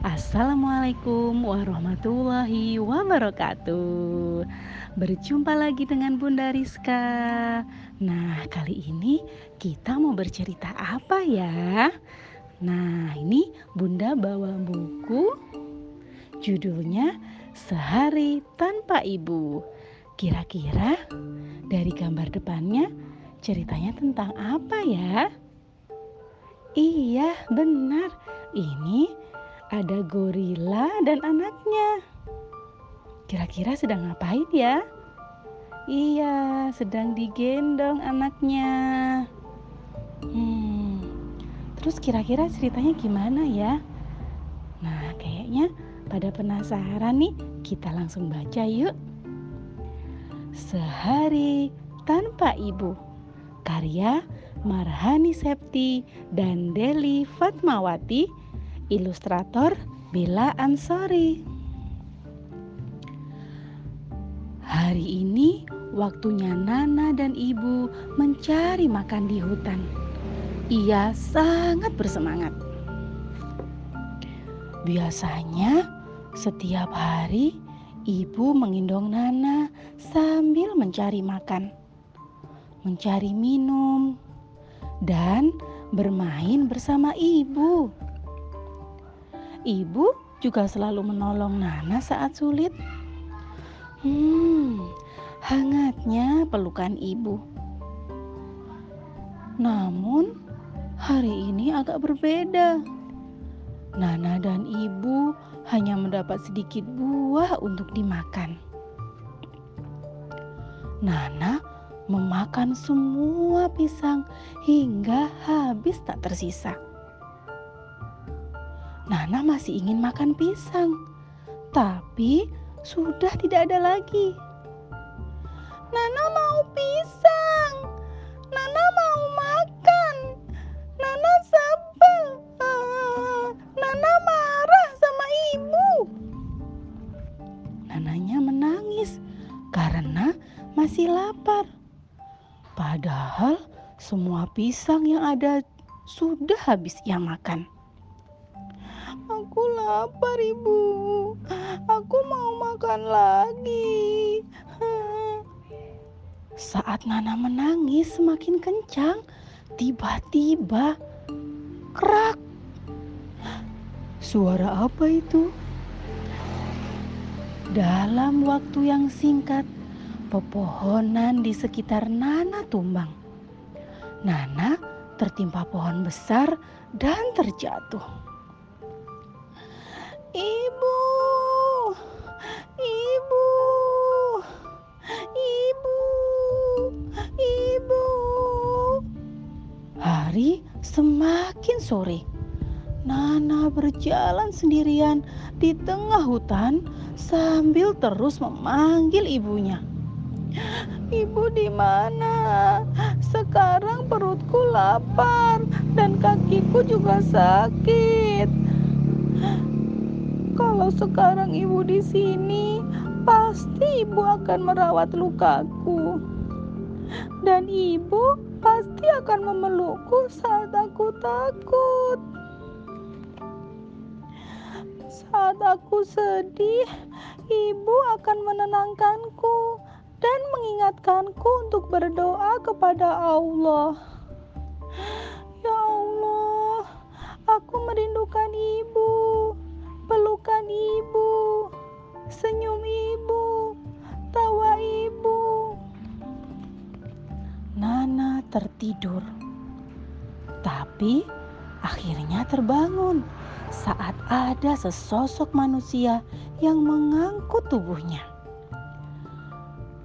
Assalamualaikum warahmatullahi wabarakatuh. Berjumpa lagi dengan Bunda Rizka. Nah, kali ini kita mau bercerita apa ya? Nah, ini Bunda bawa buku judulnya Sehari Tanpa Ibu. Kira-kira dari gambar depannya ceritanya tentang apa ya? Iya, benar. Ini ada gorila dan anaknya. Kira-kira sedang ngapain ya? Iya, sedang digendong anaknya. Hmm, terus kira-kira ceritanya gimana ya? Nah, kayaknya pada penasaran nih, kita langsung baca yuk. Sehari tanpa ibu, karya Marhani Septi dan Deli Fatmawati Ilustrator Bella Ansori. Hari ini waktunya Nana dan Ibu mencari makan di hutan. Ia sangat bersemangat. Biasanya setiap hari Ibu menggendong Nana sambil mencari makan, mencari minum, dan bermain bersama ibu. Ibu juga selalu menolong Nana saat sulit. Hmm, hangatnya pelukan ibu. Namun, hari ini agak berbeda. Nana dan ibu hanya mendapat sedikit buah untuk dimakan. Nana memakan semua pisang hingga habis tak tersisa. Nana masih ingin makan pisang, tapi sudah tidak ada lagi. Nana mau pisang, Nana mau makan, Nana sebel, uh, Nana marah sama ibu. Nananya menangis karena masih lapar. Padahal semua pisang yang ada sudah habis ia makan. Lapar ibu. Aku mau makan lagi. Saat Nana menangis semakin kencang, tiba-tiba krak. Suara apa itu? Dalam waktu yang singkat, pepohonan di sekitar Nana tumbang. Nana tertimpa pohon besar dan terjatuh. Ibu, ibu, ibu, ibu. Hari semakin sore. Nana berjalan sendirian di tengah hutan sambil terus memanggil ibunya. Ibu di mana? Sekarang perutku lapar dan kakiku juga sakit. Kalau sekarang ibu di sini, pasti ibu akan merawat lukaku. Dan ibu pasti akan memelukku saat aku takut. Saat aku sedih, ibu akan menenangkanku dan mengingatkanku untuk berdoa kepada Allah. Ya Allah, aku merindukan ibu Nana tertidur, tapi akhirnya terbangun saat ada sesosok manusia yang mengangkut tubuhnya.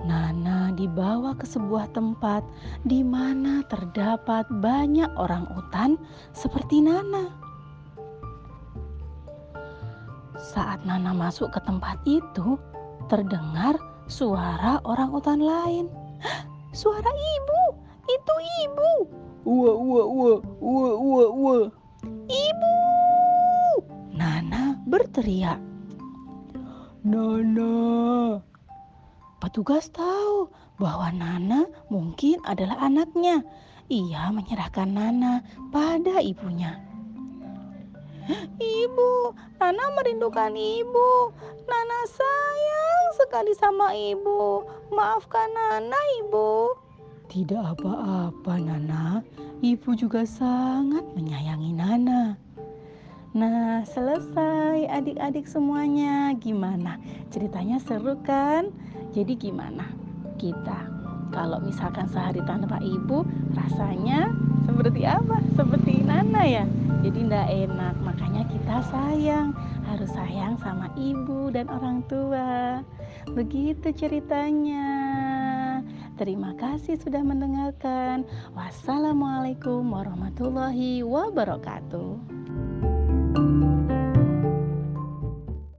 Nana dibawa ke sebuah tempat di mana terdapat banyak orang utan seperti Nana. Saat Nana masuk ke tempat itu, terdengar suara orang utan lain. Suara ibu, ibu. Wah, wah, wah, wah, wah, wah. Ibu! Nana berteriak. Nana. Petugas tahu bahwa Nana mungkin adalah anaknya. Ia menyerahkan Nana pada ibunya. Ibu, Nana merindukan ibu. Nana sayang sekali sama ibu. Maafkan Nana, ibu. Tidak apa-apa, Nana. Ibu juga sangat menyayangi Nana. Nah, selesai adik-adik semuanya. Gimana? Ceritanya seru kan? Jadi gimana? Kita kalau misalkan sehari tanpa ibu, rasanya seperti apa? Seperti Nana ya? Jadi ndak enak. Makanya kita sayang, harus sayang sama ibu dan orang tua. Begitu ceritanya. Terima kasih sudah mendengarkan. Wassalamualaikum warahmatullahi wabarakatuh.